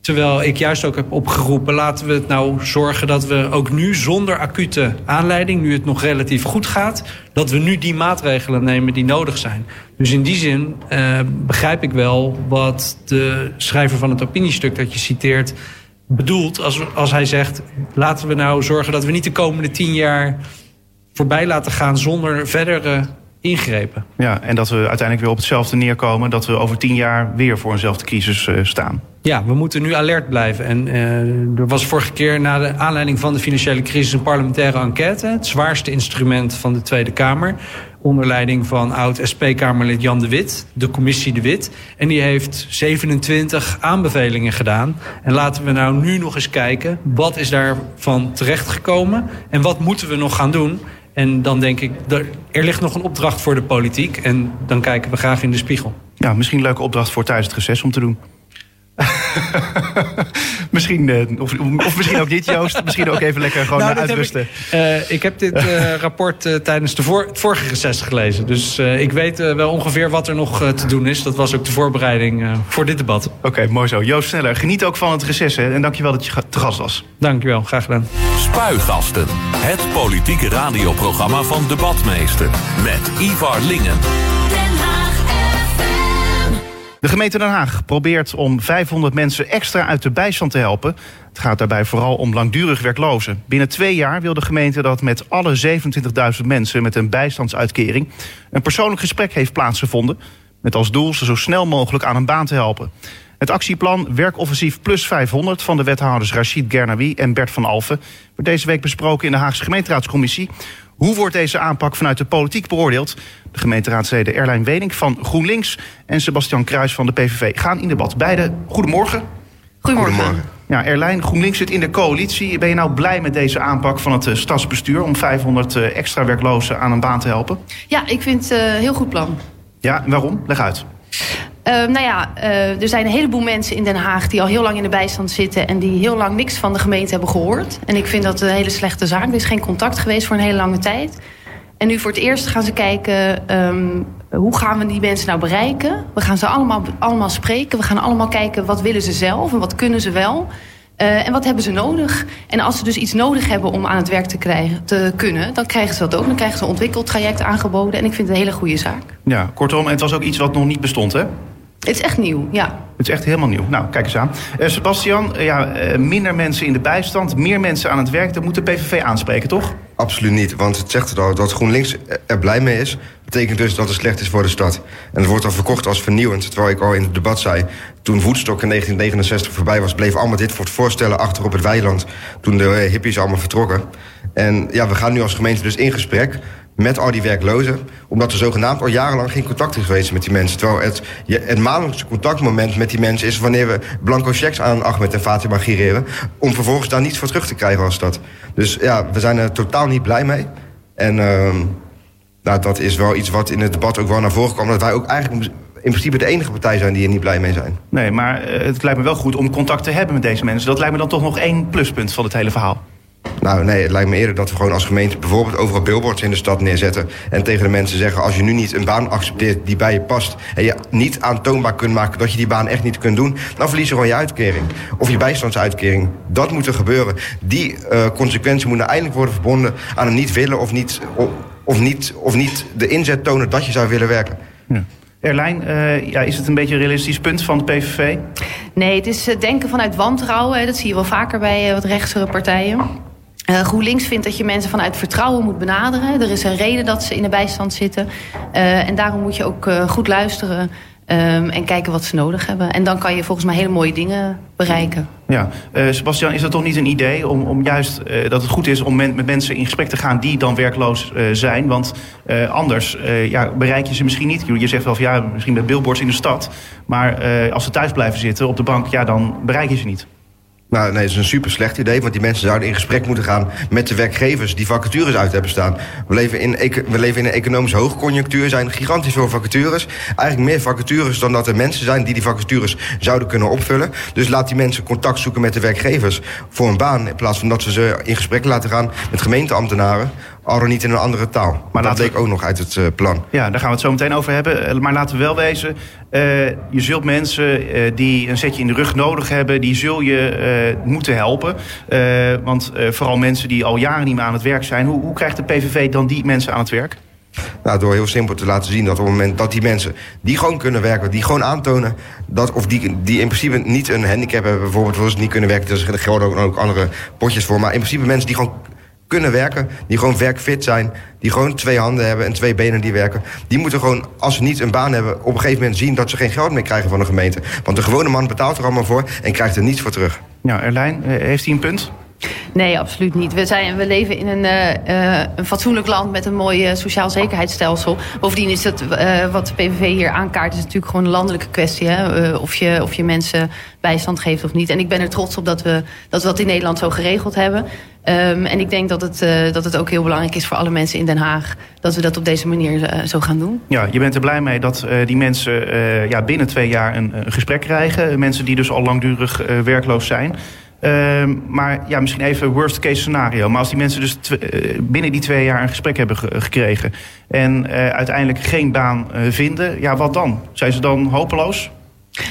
Terwijl ik juist ook heb opgeroepen, laten we het nou zorgen dat we ook nu zonder acute aanleiding, nu het nog relatief goed gaat, dat we nu die maatregelen nemen die nodig zijn. Dus in die zin uh, begrijp ik wel wat de schrijver van het opiniestuk dat je citeert bedoelt. Als, als hij zegt, laten we nou zorgen dat we niet de komende tien jaar voorbij laten gaan zonder verdere ingrepen. Ja, en dat we uiteindelijk weer op hetzelfde neerkomen... dat we over tien jaar weer voor eenzelfde crisis uh, staan. Ja, we moeten nu alert blijven. En uh, er was vorige keer na de aanleiding van de financiële crisis... een parlementaire enquête, het zwaarste instrument van de Tweede Kamer... onder leiding van oud-SP-Kamerlid Jan de Wit, de commissie de Wit. En die heeft 27 aanbevelingen gedaan. En laten we nou nu nog eens kijken... wat is daarvan terechtgekomen en wat moeten we nog gaan doen... En dan denk ik, er ligt nog een opdracht voor de politiek. En dan kijken we graag in de spiegel. Ja, misschien een leuke opdracht voor tijdens het reces om te doen. [LAUGHS] misschien, uh, of, of, misschien ook niet, Joost. Misschien ook even lekker gewoon nou, uitrusten. Ik, uh, ik, heb dit uh, [LAUGHS] rapport tijdens de voor, het vorige reces gelezen. Dus ik weet wel ongeveer wat er nog te doen is. Dat was ook de voorbereiding voor dit debat. Oké, okay, mooi zo. Joost Sneller, geniet ook van het reces. Hè, en dankjewel dat je te gast was. Dankjewel, graag gedaan. Spuigasten. Het politieke radioprogramma van Debatmeester. Met Ivar Lingen. De gemeente Den Haag probeert om 500 mensen extra uit de bijstand te helpen. Het gaat daarbij vooral om langdurig werklozen. Binnen twee jaar wil de gemeente dat met alle 27.000 mensen met een bijstandsuitkering een persoonlijk gesprek heeft plaatsgevonden. Met als doel ze zo snel mogelijk aan een baan te helpen. Het actieplan Werkoffensief Plus 500 van de wethouders Rachid Gernawi en Bert van Alfen wordt deze week besproken in de Haagse gemeenteraadscommissie. Hoe wordt deze aanpak vanuit de politiek beoordeeld? De gemeenteraadsleden Erlijn Wening van GroenLinks en Sebastian Kruis van de PVV gaan in debat. Beide, goedemorgen. Goedemorgen. goedemorgen. Ja, Erlijn, GroenLinks zit in de coalitie. Ben je nou blij met deze aanpak van het uh, stadsbestuur... om 500 uh, extra werklozen aan een baan te helpen? Ja, ik vind het uh, een heel goed plan. Ja, waarom? Leg uit. Uh, nou ja, uh, er zijn een heleboel mensen in Den Haag die al heel lang in de bijstand zitten... en die heel lang niks van de gemeente hebben gehoord. En ik vind dat een hele slechte zaak. Er is geen contact geweest voor een hele lange tijd. En nu voor het eerst gaan ze kijken... Um, hoe gaan we die mensen nou bereiken? We gaan ze allemaal, allemaal spreken. We gaan allemaal kijken wat willen ze zelf en wat kunnen ze wel... Uh, en wat hebben ze nodig? En als ze dus iets nodig hebben om aan het werk te, krijgen, te kunnen... dan krijgen ze dat ook. Dan krijgen ze een ontwikkeltraject aangeboden. En ik vind het een hele goede zaak. Ja, kortom, het was ook iets wat nog niet bestond, hè? Het is echt nieuw, ja. Het is echt helemaal nieuw. Nou, kijk eens aan. Uh, Sebastian, uh, ja, uh, minder mensen in de bijstand, meer mensen aan het werk. Dat moet de PVV aanspreken, toch? Absoluut niet, want het zegt al. Dat GroenLinks er blij mee is, betekent dus dat het slecht is voor de stad. En het wordt dan verkocht als vernieuwend. Terwijl ik al in het debat zei, toen Woodstock in 1969 voorbij was... bleef allemaal dit voor het voorstellen achter op het weiland... toen de hippies allemaal vertrokken. En ja, we gaan nu als gemeente dus in gesprek met al die werklozen. Omdat er zogenaamd al jarenlang geen contact is geweest met die mensen. Terwijl het, het maandelijkse contactmoment met die mensen is... wanneer we blanco checks aan Ahmed en Fatima gireren... om vervolgens daar niets voor terug te krijgen als dat. Dus ja, we zijn er totaal niet blij mee. En uh, nou, dat is wel iets wat in het debat ook wel naar voren kwam... dat wij ook eigenlijk in principe de enige partij zijn die er niet blij mee zijn. Nee, maar het lijkt me wel goed om contact te hebben met deze mensen. Dat lijkt me dan toch nog één pluspunt van het hele verhaal. Nou, nee, het lijkt me eerder dat we gewoon als gemeente bijvoorbeeld overal billboards in de stad neerzetten. En tegen de mensen zeggen: als je nu niet een baan accepteert die bij je past. en je niet aantoonbaar kunt maken dat je die baan echt niet kunt doen. dan verlies je gewoon je uitkering. Of je bijstandsuitkering. Dat moet er gebeuren. Die uh, consequenties moeten eindelijk worden verbonden aan een niet willen of niet, of, niet, of niet de inzet tonen dat je zou willen werken. Ja. Erlijn, uh, ja, is het een beetje een realistisch punt van de PVV? Nee, het is denken vanuit wantrouwen. Dat zie je wel vaker bij uh, wat rechtsere partijen. Uh, GroenLinks vindt dat je mensen vanuit vertrouwen moet benaderen. Er is een reden dat ze in de bijstand zitten. Uh, en daarom moet je ook uh, goed luisteren um, en kijken wat ze nodig hebben. En dan kan je volgens mij hele mooie dingen bereiken. Ja, Sebastian, is dat toch niet een idee om, om juist dat het goed is om met mensen in gesprek te gaan die dan werkloos zijn? Want anders ja, bereik je ze misschien niet. Je zegt wel van ja, misschien met billboards in de stad. Maar als ze thuis blijven zitten op de bank, ja, dan bereik je ze niet. Nou, nee, dat is een super slecht idee. Want die mensen zouden in gesprek moeten gaan met de werkgevers die vacatures uit hebben staan. We leven in, we leven in een economische hoogconjunctuur. Zijn gigantisch veel vacatures. Eigenlijk meer vacatures dan dat er mensen zijn die die vacatures zouden kunnen opvullen. Dus laat die mensen contact zoeken met de werkgevers voor een baan. In plaats van dat ze ze in gesprek laten gaan met gemeenteambtenaren al dan niet in een andere taal. Maar dat bleek ook nog uit het uh, plan. Ja, daar gaan we het zo meteen over hebben. Eh, maar laten we wel wezen, uh, je zult mensen uh, die een zetje in de rug nodig hebben... die zul je moeten helpen. want vooral mensen die al jaren niet meer aan het werk zijn... Hoe, hoe krijgt de PVV dan die mensen aan het werk? Nou, door heel simpel te laten zien dat op het moment dat die mensen die gewoon kunnen werken, die gewoon aantonen dat, of die, die in principe niet een handicap hebben, bijvoorbeeld, voor ze niet kunnen werken, er gelden ook, ook andere potjes voor, maar in principe mensen die gewoon kunnen werken, die gewoon werkfit zijn, die gewoon twee handen hebben en twee benen die werken, die moeten gewoon, als ze niet een baan hebben, op een gegeven moment zien dat ze geen geld meer krijgen van de gemeente. Want de gewone man betaalt er allemaal voor en krijgt er niets voor terug. Ja, Erlijn, eh, heeft hij een punt? Nee, absoluut niet. We, zijn, we leven in een, uh, een fatsoenlijk land met een mooi uh, sociaal zekerheidsstelsel. Bovendien is het wat de PVV hier aankaart, is natuurlijk gewoon een landelijke kwestie. Hè? of, je, of je mensen bijstand geeft of niet. En ik ben er trots op dat we dat, we in Nederland zo geregeld hebben. Um, en ik denk dat het, dat het ook heel belangrijk is voor alle mensen in Den Haag... dat we dat op deze manier zo gaan doen. Ja, je bent er blij mee dat die mensen ja, binnen twee jaar een, een gesprek krijgen. Mensen die dus al langdurig werkloos zijn... Uh, maar ja, misschien even worst case scenario. Maar als die mensen dus uh, binnen die twee jaar een gesprek hebben ge gekregen... en uh, uiteindelijk geen baan uh, vinden, ja, wat dan? Zijn ze dan hopeloos?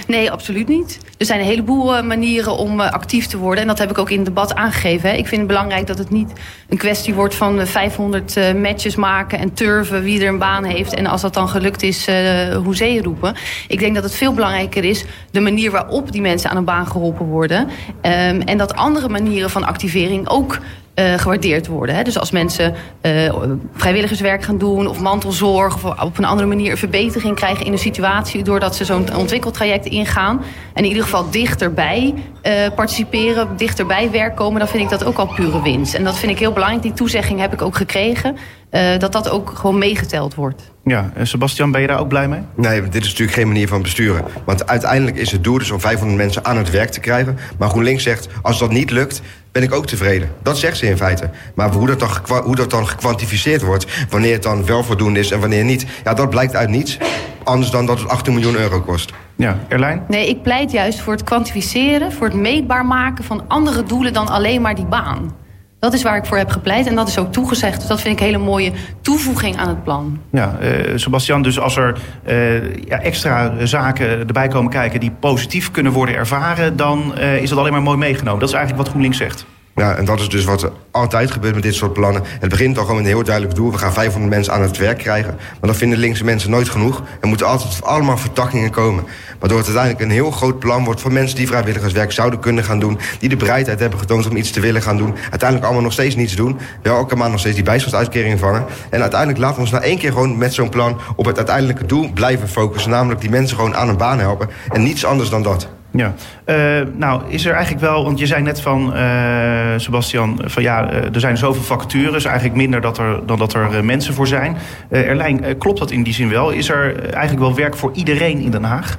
Nee, absoluut niet. Er zijn een heleboel manieren om actief te worden. En dat heb ik ook in het debat aangegeven. Hè. Ik vind het belangrijk dat het niet een kwestie wordt van 500 uh, matches maken en turven wie er een baan heeft. En als dat dan gelukt is, uh, hoezee roepen. Ik denk dat het veel belangrijker is de manier waarop die mensen aan een baan geholpen worden. Um, en dat andere manieren van activering ook uh, gewaardeerd worden. Hè. Dus als mensen uh, vrijwilligerswerk gaan doen of mantelzorg... of op een andere manier een verbetering krijgen in een situatie... doordat ze zo'n ontwikkeltraject ingaan... en in ieder geval dichterbij uh, participeren, dichterbij werk komen... dan vind ik dat ook al pure winst. En dat vind ik heel belangrijk. Die toezegging heb ik ook gekregen. Uh, dat dat ook gewoon meegeteld wordt. Ja, en Sebastian, ben je daar ook blij mee? Nee, dit is natuurlijk geen manier van besturen. Want uiteindelijk is het doel dus om 500 mensen aan het werk te krijgen. Maar GroenLinks zegt, als dat niet lukt, ben ik ook tevreden. Dat zegt ze in feite. Maar hoe dat dan, hoe dat dan gekwantificeerd wordt... wanneer het dan wel voldoende is en wanneer niet... ja, dat blijkt uit niets. Anders dan dat het 18 miljoen euro kost. Ja, Erlijn? Nee, ik pleit juist voor het kwantificeren... voor het meetbaar maken van andere doelen dan alleen maar die baan. Dat is waar ik voor heb gepleit en dat is ook toegezegd. Dus dat vind ik een hele mooie toevoeging aan het plan. Ja, uh, Sebastian, dus als er uh, ja, extra zaken erbij komen kijken... die positief kunnen worden ervaren... dan uh, is dat alleen maar mooi meegenomen. Dat is eigenlijk wat GroenLinks zegt. Ja, en dat is dus wat er altijd gebeurt met dit soort plannen. Het begint al gewoon met een heel duidelijk doel. We gaan 500 mensen aan het werk krijgen. Maar dan vinden linkse mensen nooit genoeg. Er moeten altijd allemaal vertakkingen komen. Waardoor het uiteindelijk een heel groot plan wordt... voor mensen die vrijwilligerswerk zouden kunnen gaan doen... die de bereidheid hebben getoond om iets te willen gaan doen. Uiteindelijk allemaal nog steeds niets doen. Wel elke maand nog steeds die bijstandsuitkering vangen. En uiteindelijk laten we ons na één keer gewoon met zo'n plan... op het uiteindelijke doel blijven focussen. Namelijk die mensen gewoon aan een baan helpen. En niets anders dan dat. Ja, uh, nou is er eigenlijk wel, want je zei net van uh, Sebastian, van ja, uh, er zijn zoveel vacatures, eigenlijk minder dat er, dan dat er mensen voor zijn. Erlijn, klopt dat in die zin wel? Is er eigenlijk wel werk voor iedereen in Den Haag?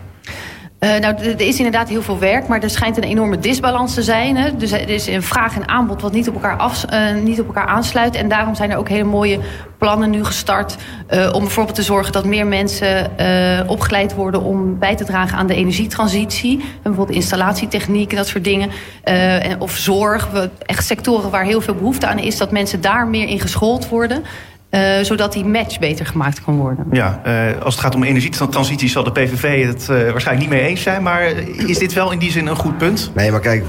Uh, nou, er is inderdaad heel veel werk, maar er schijnt een enorme disbalans te zijn. Hè? Dus er is een vraag en aanbod wat niet op, elkaar af, uh, niet op elkaar aansluit. En daarom zijn er ook hele mooie plannen nu gestart... Uh, om bijvoorbeeld te zorgen dat meer mensen opgeleid worden... om bij te dragen aan de energietransitie. En bijvoorbeeld installatietechniek en dat soort dingen. of zorg, echt sectoren waar heel veel behoefte aan is... dat mensen daar meer in geschoold worden... Uh, zodat die match beter gemaakt kan worden. Ja, uh, als het gaat om energietransitie zal de PVV het uh, waarschijnlijk niet mee eens zijn. Maar is dit wel in die zin een goed punt? Nee, maar kijk,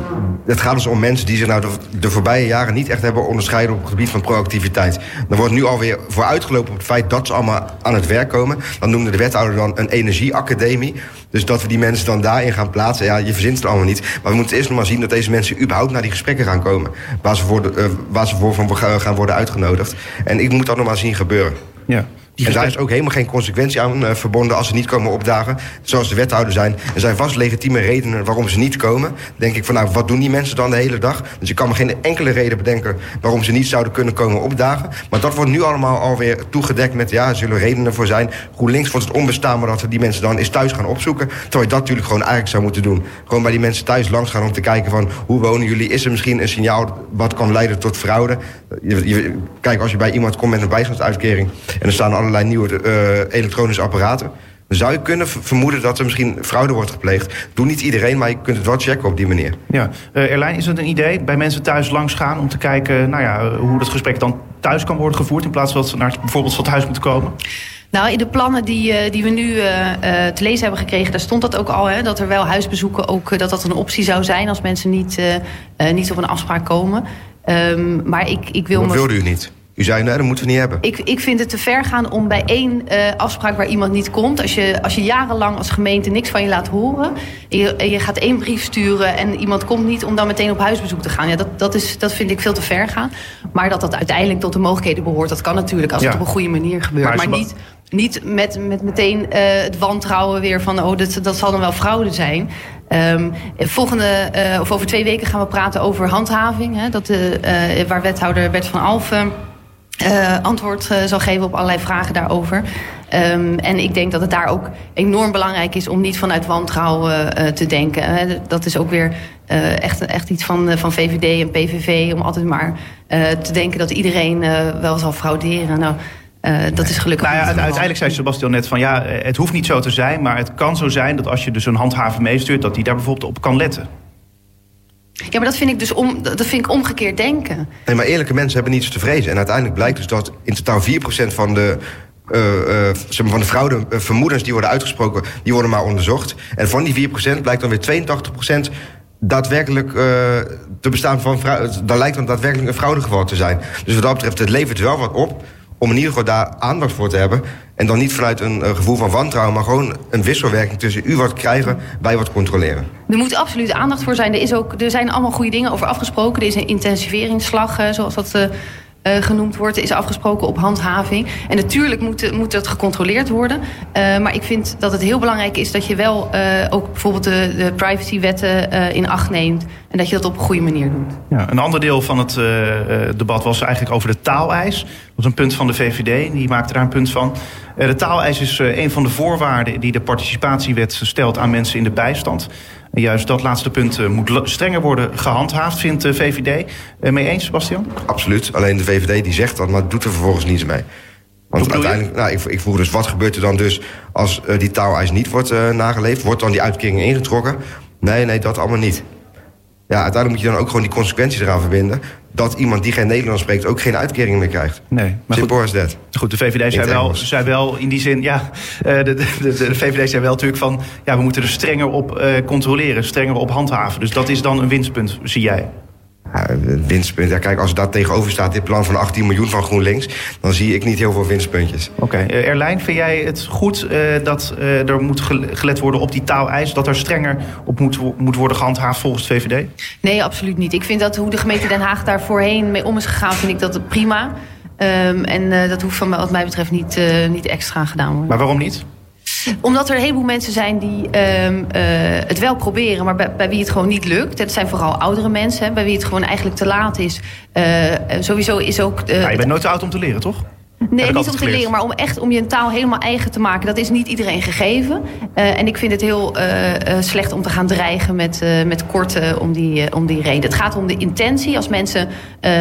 het gaat dus om mensen die zich nou de, de voorbije jaren niet echt hebben onderscheiden op het gebied van proactiviteit. Er wordt nu alweer voor uitgelopen op het feit dat ze allemaal aan het werk komen. Dan noemde de wethouder dan een energieacademie. Dus dat we die mensen dan daarin gaan plaatsen, ja, je verzint het allemaal niet. Maar we moeten eerst nog maar zien dat deze mensen überhaupt naar die gesprekken gaan komen. Waar ze voor, de, uh, waar ze voor van gaan worden uitgenodigd. En ik moet dat nog maar zien gebeuren. Ja. Die en daar is ook helemaal geen consequentie aan uh, verbonden als ze niet komen opdagen. Zoals de wethouder zijn. Er zijn vast legitieme redenen waarom ze niet komen. Dan denk ik van nou, wat doen die mensen dan de hele dag? Dus ik kan me geen enkele reden bedenken waarom ze niet zouden kunnen komen opdagen. Maar dat wordt nu allemaal alweer toegedekt met ja, er zullen redenen voor zijn. GroenLinks vond het onbestaanbaar dat we die mensen dan eens thuis gaan opzoeken. Terwijl je dat natuurlijk gewoon eigenlijk zou moeten doen. Gewoon bij die mensen thuis langs gaan om te kijken van hoe wonen jullie? Is er misschien een signaal wat kan leiden tot fraude? Je, je, kijk, als je bij iemand komt met een bijstandsuitkering en er staan allerlei nieuwe uh, elektronische apparaten. Dan zou je kunnen vermoeden dat er misschien fraude wordt gepleegd. Doe niet iedereen, maar je kunt het wel checken op die manier. Ja, uh, Erlijn, is het een idee bij mensen thuis langs gaan om te kijken nou ja, hoe dat gesprek dan thuis kan worden gevoerd in plaats van dat ze naar bijvoorbeeld van het huis moeten komen? Nou, in de plannen die, uh, die we nu uh, te lezen hebben gekregen, daar stond dat ook al, hè, dat er wel huisbezoeken ook dat dat een optie zou zijn als mensen niet, niet op een afspraak komen. Um, maar ik, ik wil. Wat me... wilde u niet? U zei, nee, dat moeten we niet hebben. Ik, ik vind het te ver gaan om bij één uh, afspraak waar iemand niet komt... Als je, als je jarenlang als gemeente niks van je laat horen... En je, je gaat één brief sturen en iemand komt niet... om dan meteen op huisbezoek te gaan. Ja, dat, dat, is, dat vind ik veel te ver gaan. Maar dat dat uiteindelijk tot de mogelijkheden behoort... dat kan natuurlijk als Ja. het op een goede manier gebeurt. Maar niet, niet met, met meteen eh, het wantrouwen weer van... oh, dat, dat zal dan wel fraude zijn... Ehm, volgende, eh, of over twee weken gaan we praten over handhaving. Hè, dat, eh, eh, waar wethouder Bert van Alfen eh, antwoord eh, zal geven op allerlei vragen daarover. Ehm, en ik denk dat het daar ook enorm belangrijk is om niet vanuit wantrouwen eh, te denken. Dat is ook weer echt, echt iets van, van VVD en PVV... om altijd maar te denken dat iedereen wel zal frauderen. Nou, dat is gelukkig Nou ja, het geval. uiteindelijk zei Sebastian net van ja, het hoeft niet zo te zijn, maar het kan zo zijn dat als je dus een handhaver meestuurt, dat die daar bijvoorbeeld op kan letten. Ja, maar dat vind ik dus om, dat vind ik omgekeerd denken. Nee, maar eerlijke mensen hebben niets te vrezen. En uiteindelijk blijkt dus dat in totaal 4% van de, maar van de fraude eh, vermoedens die worden uitgesproken, die worden maar onderzocht. En van die 4% blijkt dan weer 82% daadwerkelijk te bestaan van fraude. Daar lijkt dan daadwerkelijk een fraudegeval te zijn. Dus wat dat betreft, het levert wel wat op om in ieder geval daar aandacht voor te hebben. En dan niet vanuit een eh, gevoel van wantrouwen, maar gewoon een wisselwerking tussen u wat krijgen, wij wat controleren. Er moet absoluut aandacht voor zijn. Er, is ook, er zijn allemaal goede dingen over afgesproken. Er is een intensiveringsslag, eh, zoals dat eh, genoemd wordt. Is afgesproken op handhaving. En natuurlijk moet, moet dat gecontroleerd worden. Eh, maar ik vind dat het heel belangrijk is dat je wel eh, ook bijvoorbeeld de, de privacywetten in acht neemt. En dat je dat op een goede manier doet. Ja, een ander deel van het debat was eigenlijk over de taaleis. Dat was een punt van de VVD, die maakte daar een punt van. De taaleis is een van de voorwaarden die de participatiewet stelt aan mensen in de bijstand. Juist dat laatste punt eh, moet strenger worden gehandhaafd, vindt de VVD. Eh, mee eens, Sebastian? Absoluut. Alleen de VVD die zegt dat, maar doet er vervolgens niets mee. Want uiteindelijk, nou, ik, ik vroeg dus, wat gebeurt er dan dus als eh, die taaleis niet wordt nageleefd? Wordt dan die uitkering ingetrokken? Nee, nee, dat allemaal niet. Ja, uiteindelijk moet je dan ook gewoon die consequenties eraan verbinden... dat iemand die geen Nederlands spreekt ook geen uitkering meer krijgt. Nee, maar goed. Simpel as that. Goed, de VVD zei wel, zei wel in die zin, ja, eh, de, de, de, de VVD zei wel natuurlijk van, ja, we moeten er strenger op eh, controleren, strenger op handhaven. Dus dat is dan een winstpunt, zie jij. Ja, het winstpunt. Ja, kijk, als daar tegenover staat dit plan van 18 miljoen van GroenLinks... dan zie ik niet heel veel winstpuntjes. Oké, eh, Erlijn, vind jij het goed eh, dat eh, er moet gel- gelet worden op die taaleis, dat er strenger op moet, moet worden gehandhaafd volgens de VVD? Nee, absoluut niet. Ik vind dat hoe de gemeente Den Haag daar voorheen mee om is gegaan, vind ik dat prima. Ehm, en eh, dat hoeft van wat mij betreft niet, eh, niet extra gedaan worden. Maar waarom niet? Omdat er een heleboel mensen zijn die ehm, eh, het wel proberen, maar bij, bij wie het gewoon niet lukt. Dat zijn vooral oudere mensen, hè, bij wie het gewoon eigenlijk te laat is. Eh, sowieso is ook. Ja, je bent nooit te oud om te leren, toch? Nee, niet om te leren, maar om echt om je een taal helemaal eigen te maken. Dat is niet iedereen gegeven. En ik vind het heel slecht om te gaan dreigen met, met korten om die, om die reden. Het gaat om de intentie. Als mensen, eh,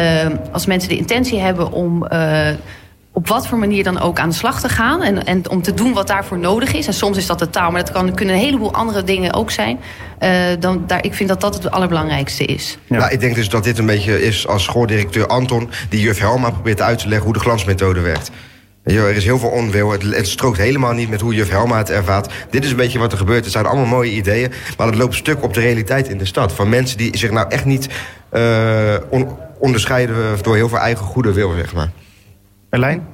als mensen de intentie hebben om op wat voor manier dan ook aan de slag te gaan. En, en om te doen wat daarvoor nodig is. En soms is dat de taal, maar dat kan, kunnen een heleboel andere dingen ook zijn. Eh, dan, daar, ik vind dat dat het allerbelangrijkste is. Ja. Nou, ik denk dus dat dit een beetje is als schooldirecteur Anton... die juf Helma probeert uit te leggen hoe de glansmethode werkt. Er is heel veel onwil. Het, het strookt helemaal niet met hoe juf Helma het ervaart. Dit is een beetje wat er gebeurt. Het zijn allemaal mooie ideeën. Maar het loopt stuk op de realiteit in de stad. Van mensen die zich nou echt niet eh, on- onderscheiden... door heel veel eigen goede wil, zeg maar. Erlijn?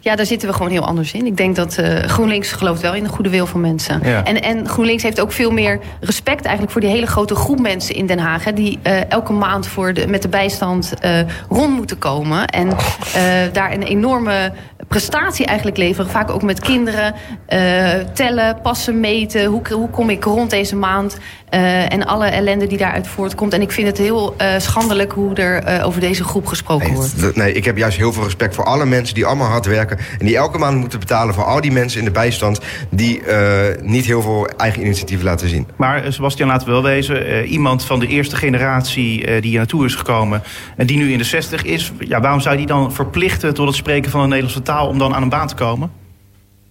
Ja, daar zitten we gewoon heel anders in. Ik denk dat eh, GroenLinks gelooft wel in de goede wil van mensen. Ja. En, en GroenLinks heeft ook veel meer respect eigenlijk voor die hele grote groep mensen in Den Haag. Hè, die eh, elke maand voor de, met de bijstand eh, rond moeten komen. En daar een enorme prestatie eigenlijk leveren. Vaak ook met kinderen. eh, tellen, passen, meten. Hoe, hoe kom ik rond deze maand? Eh, en alle ellende die daaruit voortkomt. En ik vind het heel eh, schandelijk hoe er over deze groep gesproken Nee, wordt. nee, ik heb juist heel veel respect voor alle mensen die allemaal hard werken... en die elke maand moeten betalen voor al die mensen in de bijstand... die eh, niet heel veel eigen initiatief laten zien. Maar Sebastian, laten we wel wezen, eh, iemand van de eerste generatie eh, die hier naartoe is gekomen... en die nu in de 60 is, ja, waarom zou die dan verplichten tot het spreken van de Nederlandse taal... om dan aan een baan te komen?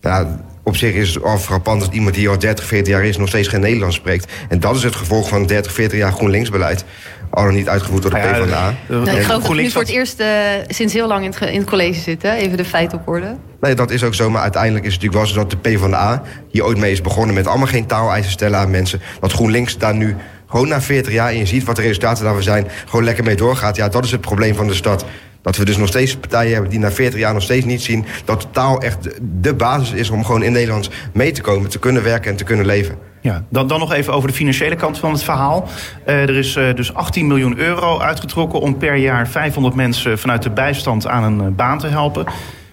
Ja, op zich is het al frappant dat iemand die al 30, 40 jaar is... nog steeds geen Nederlands spreekt. En dat is het gevolg van 30, 40 jaar GroenLinks-beleid. Al dan niet uitgevoerd door de Nou ja, PvdA. eh, Nou, eh, ik geloof dat nu voor het eerst eh, sinds heel lang in het, in het college zit. Hè? Even de feiten op orde. Nee, dat is ook zo. Maar uiteindelijk is het natuurlijk wel zo dat de PvdA... hier ooit mee is begonnen met allemaal geen taaleisen stellen aan mensen. Dat GroenLinks daar nu gewoon na 40 jaar... en je ziet wat de resultaten daarvan zijn... gewoon lekker mee doorgaat. Ja, dat is het probleem van de stad. Dat we dus nog steeds partijen hebben die na 40 jaar nog steeds niet zien... dat taal echt de- de basis is om gewoon in Nederland mee te komen... te kunnen werken en te kunnen leven. Ja, dan, dan nog even over de financiële kant van het verhaal. Eh, er is eh, dus 18 miljoen euro uitgetrokken om per jaar 500 mensen vanuit de bijstand aan een eh, baan te helpen.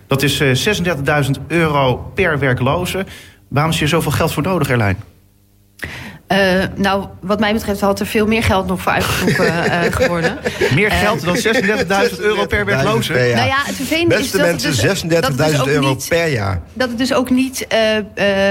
Dat is eh, 36.000 euro per werkloze. Waarom is hier zoveel geld voor nodig, Erlijn? Eh, nou, wat mij betreft had er veel meer geld nog voor uitgetrokken [LAUGHS] eh, geworden. Meer geld dan [LAUGHS] 36.000 euro per werkloze? Per jaar. Nou ja, het vervelende is Beste dat het mensen, dus- dat het dus 36.000 ook euro niet- per jaar. dat het dus ook niet eh,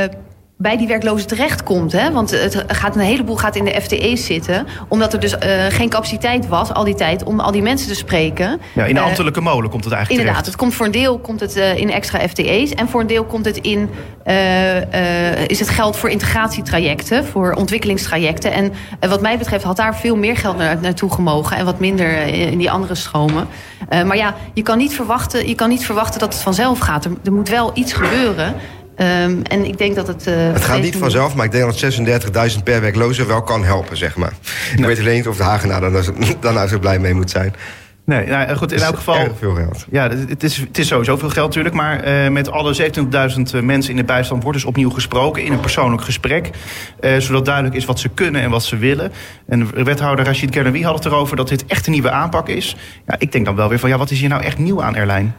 eh, bij die werklozen terechtkomt. Hè? Want het gaat, een heleboel gaat in de FTE's zitten. Omdat er dus eh, geen capaciteit was al die tijd om al die mensen te spreken. Ja, in de Eh, ambtelijke molen komt het eigenlijk Inderdaad, het komt voor een deel komt het eh, in extra FTE's en voor een deel komt het in is het geld voor integratietrajecten, voor ontwikkelingstrajecten. En wat mij betreft had daar veel meer geld naar, naartoe gemogen en wat minder in die andere stromen. Maar ja, je kan niet verwachten, je kan niet verwachten dat het vanzelf gaat. Er, er moet wel iets gebeuren. Ehm, en ik denk dat het. eh, Het gaat niet vanzelf, maar ik denk dat 36.000 per werkloze wel kan helpen, zeg maar. Ik weet alleen niet of de Hagenaar daar nou zo- [LAUGHS] nou blij mee moet zijn. Nee, nou, goed, in elk is geval... erg veel geld. Ja, het is, het is sowieso veel geld natuurlijk. Maar eh, met alle 27.000 mensen in de bijstand wordt dus opnieuw gesproken in een persoonlijk gesprek. eh, zodat duidelijk is wat ze kunnen en wat ze willen. En de wethouder Rachid Gernawi had het erover dat dit echt een nieuwe aanpak is. Ja, ik denk dan wel weer van, ja, wat is hier nou echt nieuw aan, Erlijn?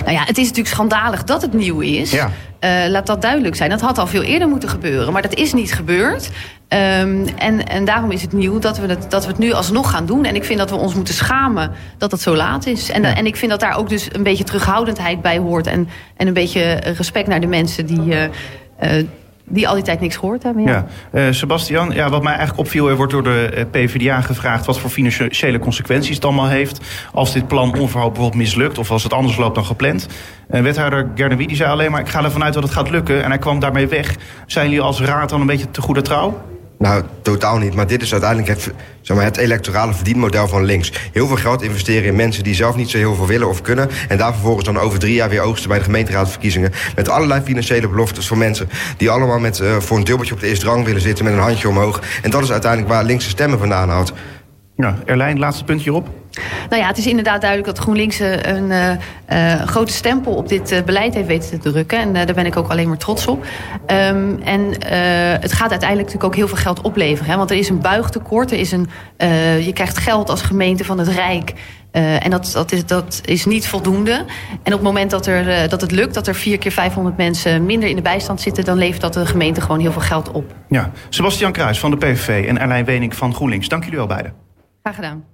Nou ja, het is natuurlijk schandalig dat het nieuw is. Ja. Eh, laat dat duidelijk zijn. Dat had al veel eerder moeten gebeuren, maar dat is niet gebeurd. Ehm, en, en daarom is het nieuw dat we, het, dat we het nu alsnog gaan doen. En ik vind dat we ons moeten schamen dat het zo laat is. En, en ik vind dat daar ook dus een beetje terughoudendheid bij hoort. En, en een beetje respect naar de mensen die, eh, eh, die al die tijd niks gehoord hebben. Ja. Eh, Sebastian, ja, wat mij eigenlijk opviel, er wordt door de eh, PvdA gevraagd wat voor financiële consequenties het allemaal heeft. Als dit plan onverhoopt bijvoorbeeld mislukt of als het anders loopt dan gepland. Eh, wethouder Gernewie die zei alleen maar, ik ga ervan uit dat het gaat lukken. En hij kwam daarmee weg. Zijn jullie als raad dan een beetje te goede trouw? Nou, totaal niet. Maar dit is uiteindelijk het, zeg maar, het electorale verdienmodel van links. Heel veel geld investeren in mensen die zelf niet zo heel veel willen of kunnen. En daar vervolgens dan over drie jaar weer oogsten bij de gemeenteraadsverkiezingen. Met allerlei financiële beloftes voor mensen die allemaal met, eh, voor een dubbeltje op de eerste rang willen zitten met een handje omhoog. En dat is uiteindelijk waar linkse stemmen vandaan houdt. Ja, Erlijn, laatste puntje hierop. Nou ja, het is inderdaad duidelijk dat GroenLinks eh, een eh, eh, grote stempel op dit beleid heeft weten te drukken. En daar ben ik ook alleen maar trots op. Ehm, en het gaat uiteindelijk natuurlijk ook heel veel geld opleveren. Hè? Want er is een buigtekort. Er is een, je krijgt geld als gemeente van het Rijk. En dat, dat, is, dat is niet voldoende. En op het moment dat, er, dat het lukt, dat er vier keer 500 mensen minder in de bijstand zitten, dan levert dat de gemeente gewoon heel veel geld op. Ja, Sebastian Kruis van de PVV en Erlijn Wening van GroenLinks. Dank jullie wel beiden. Graag gedaan.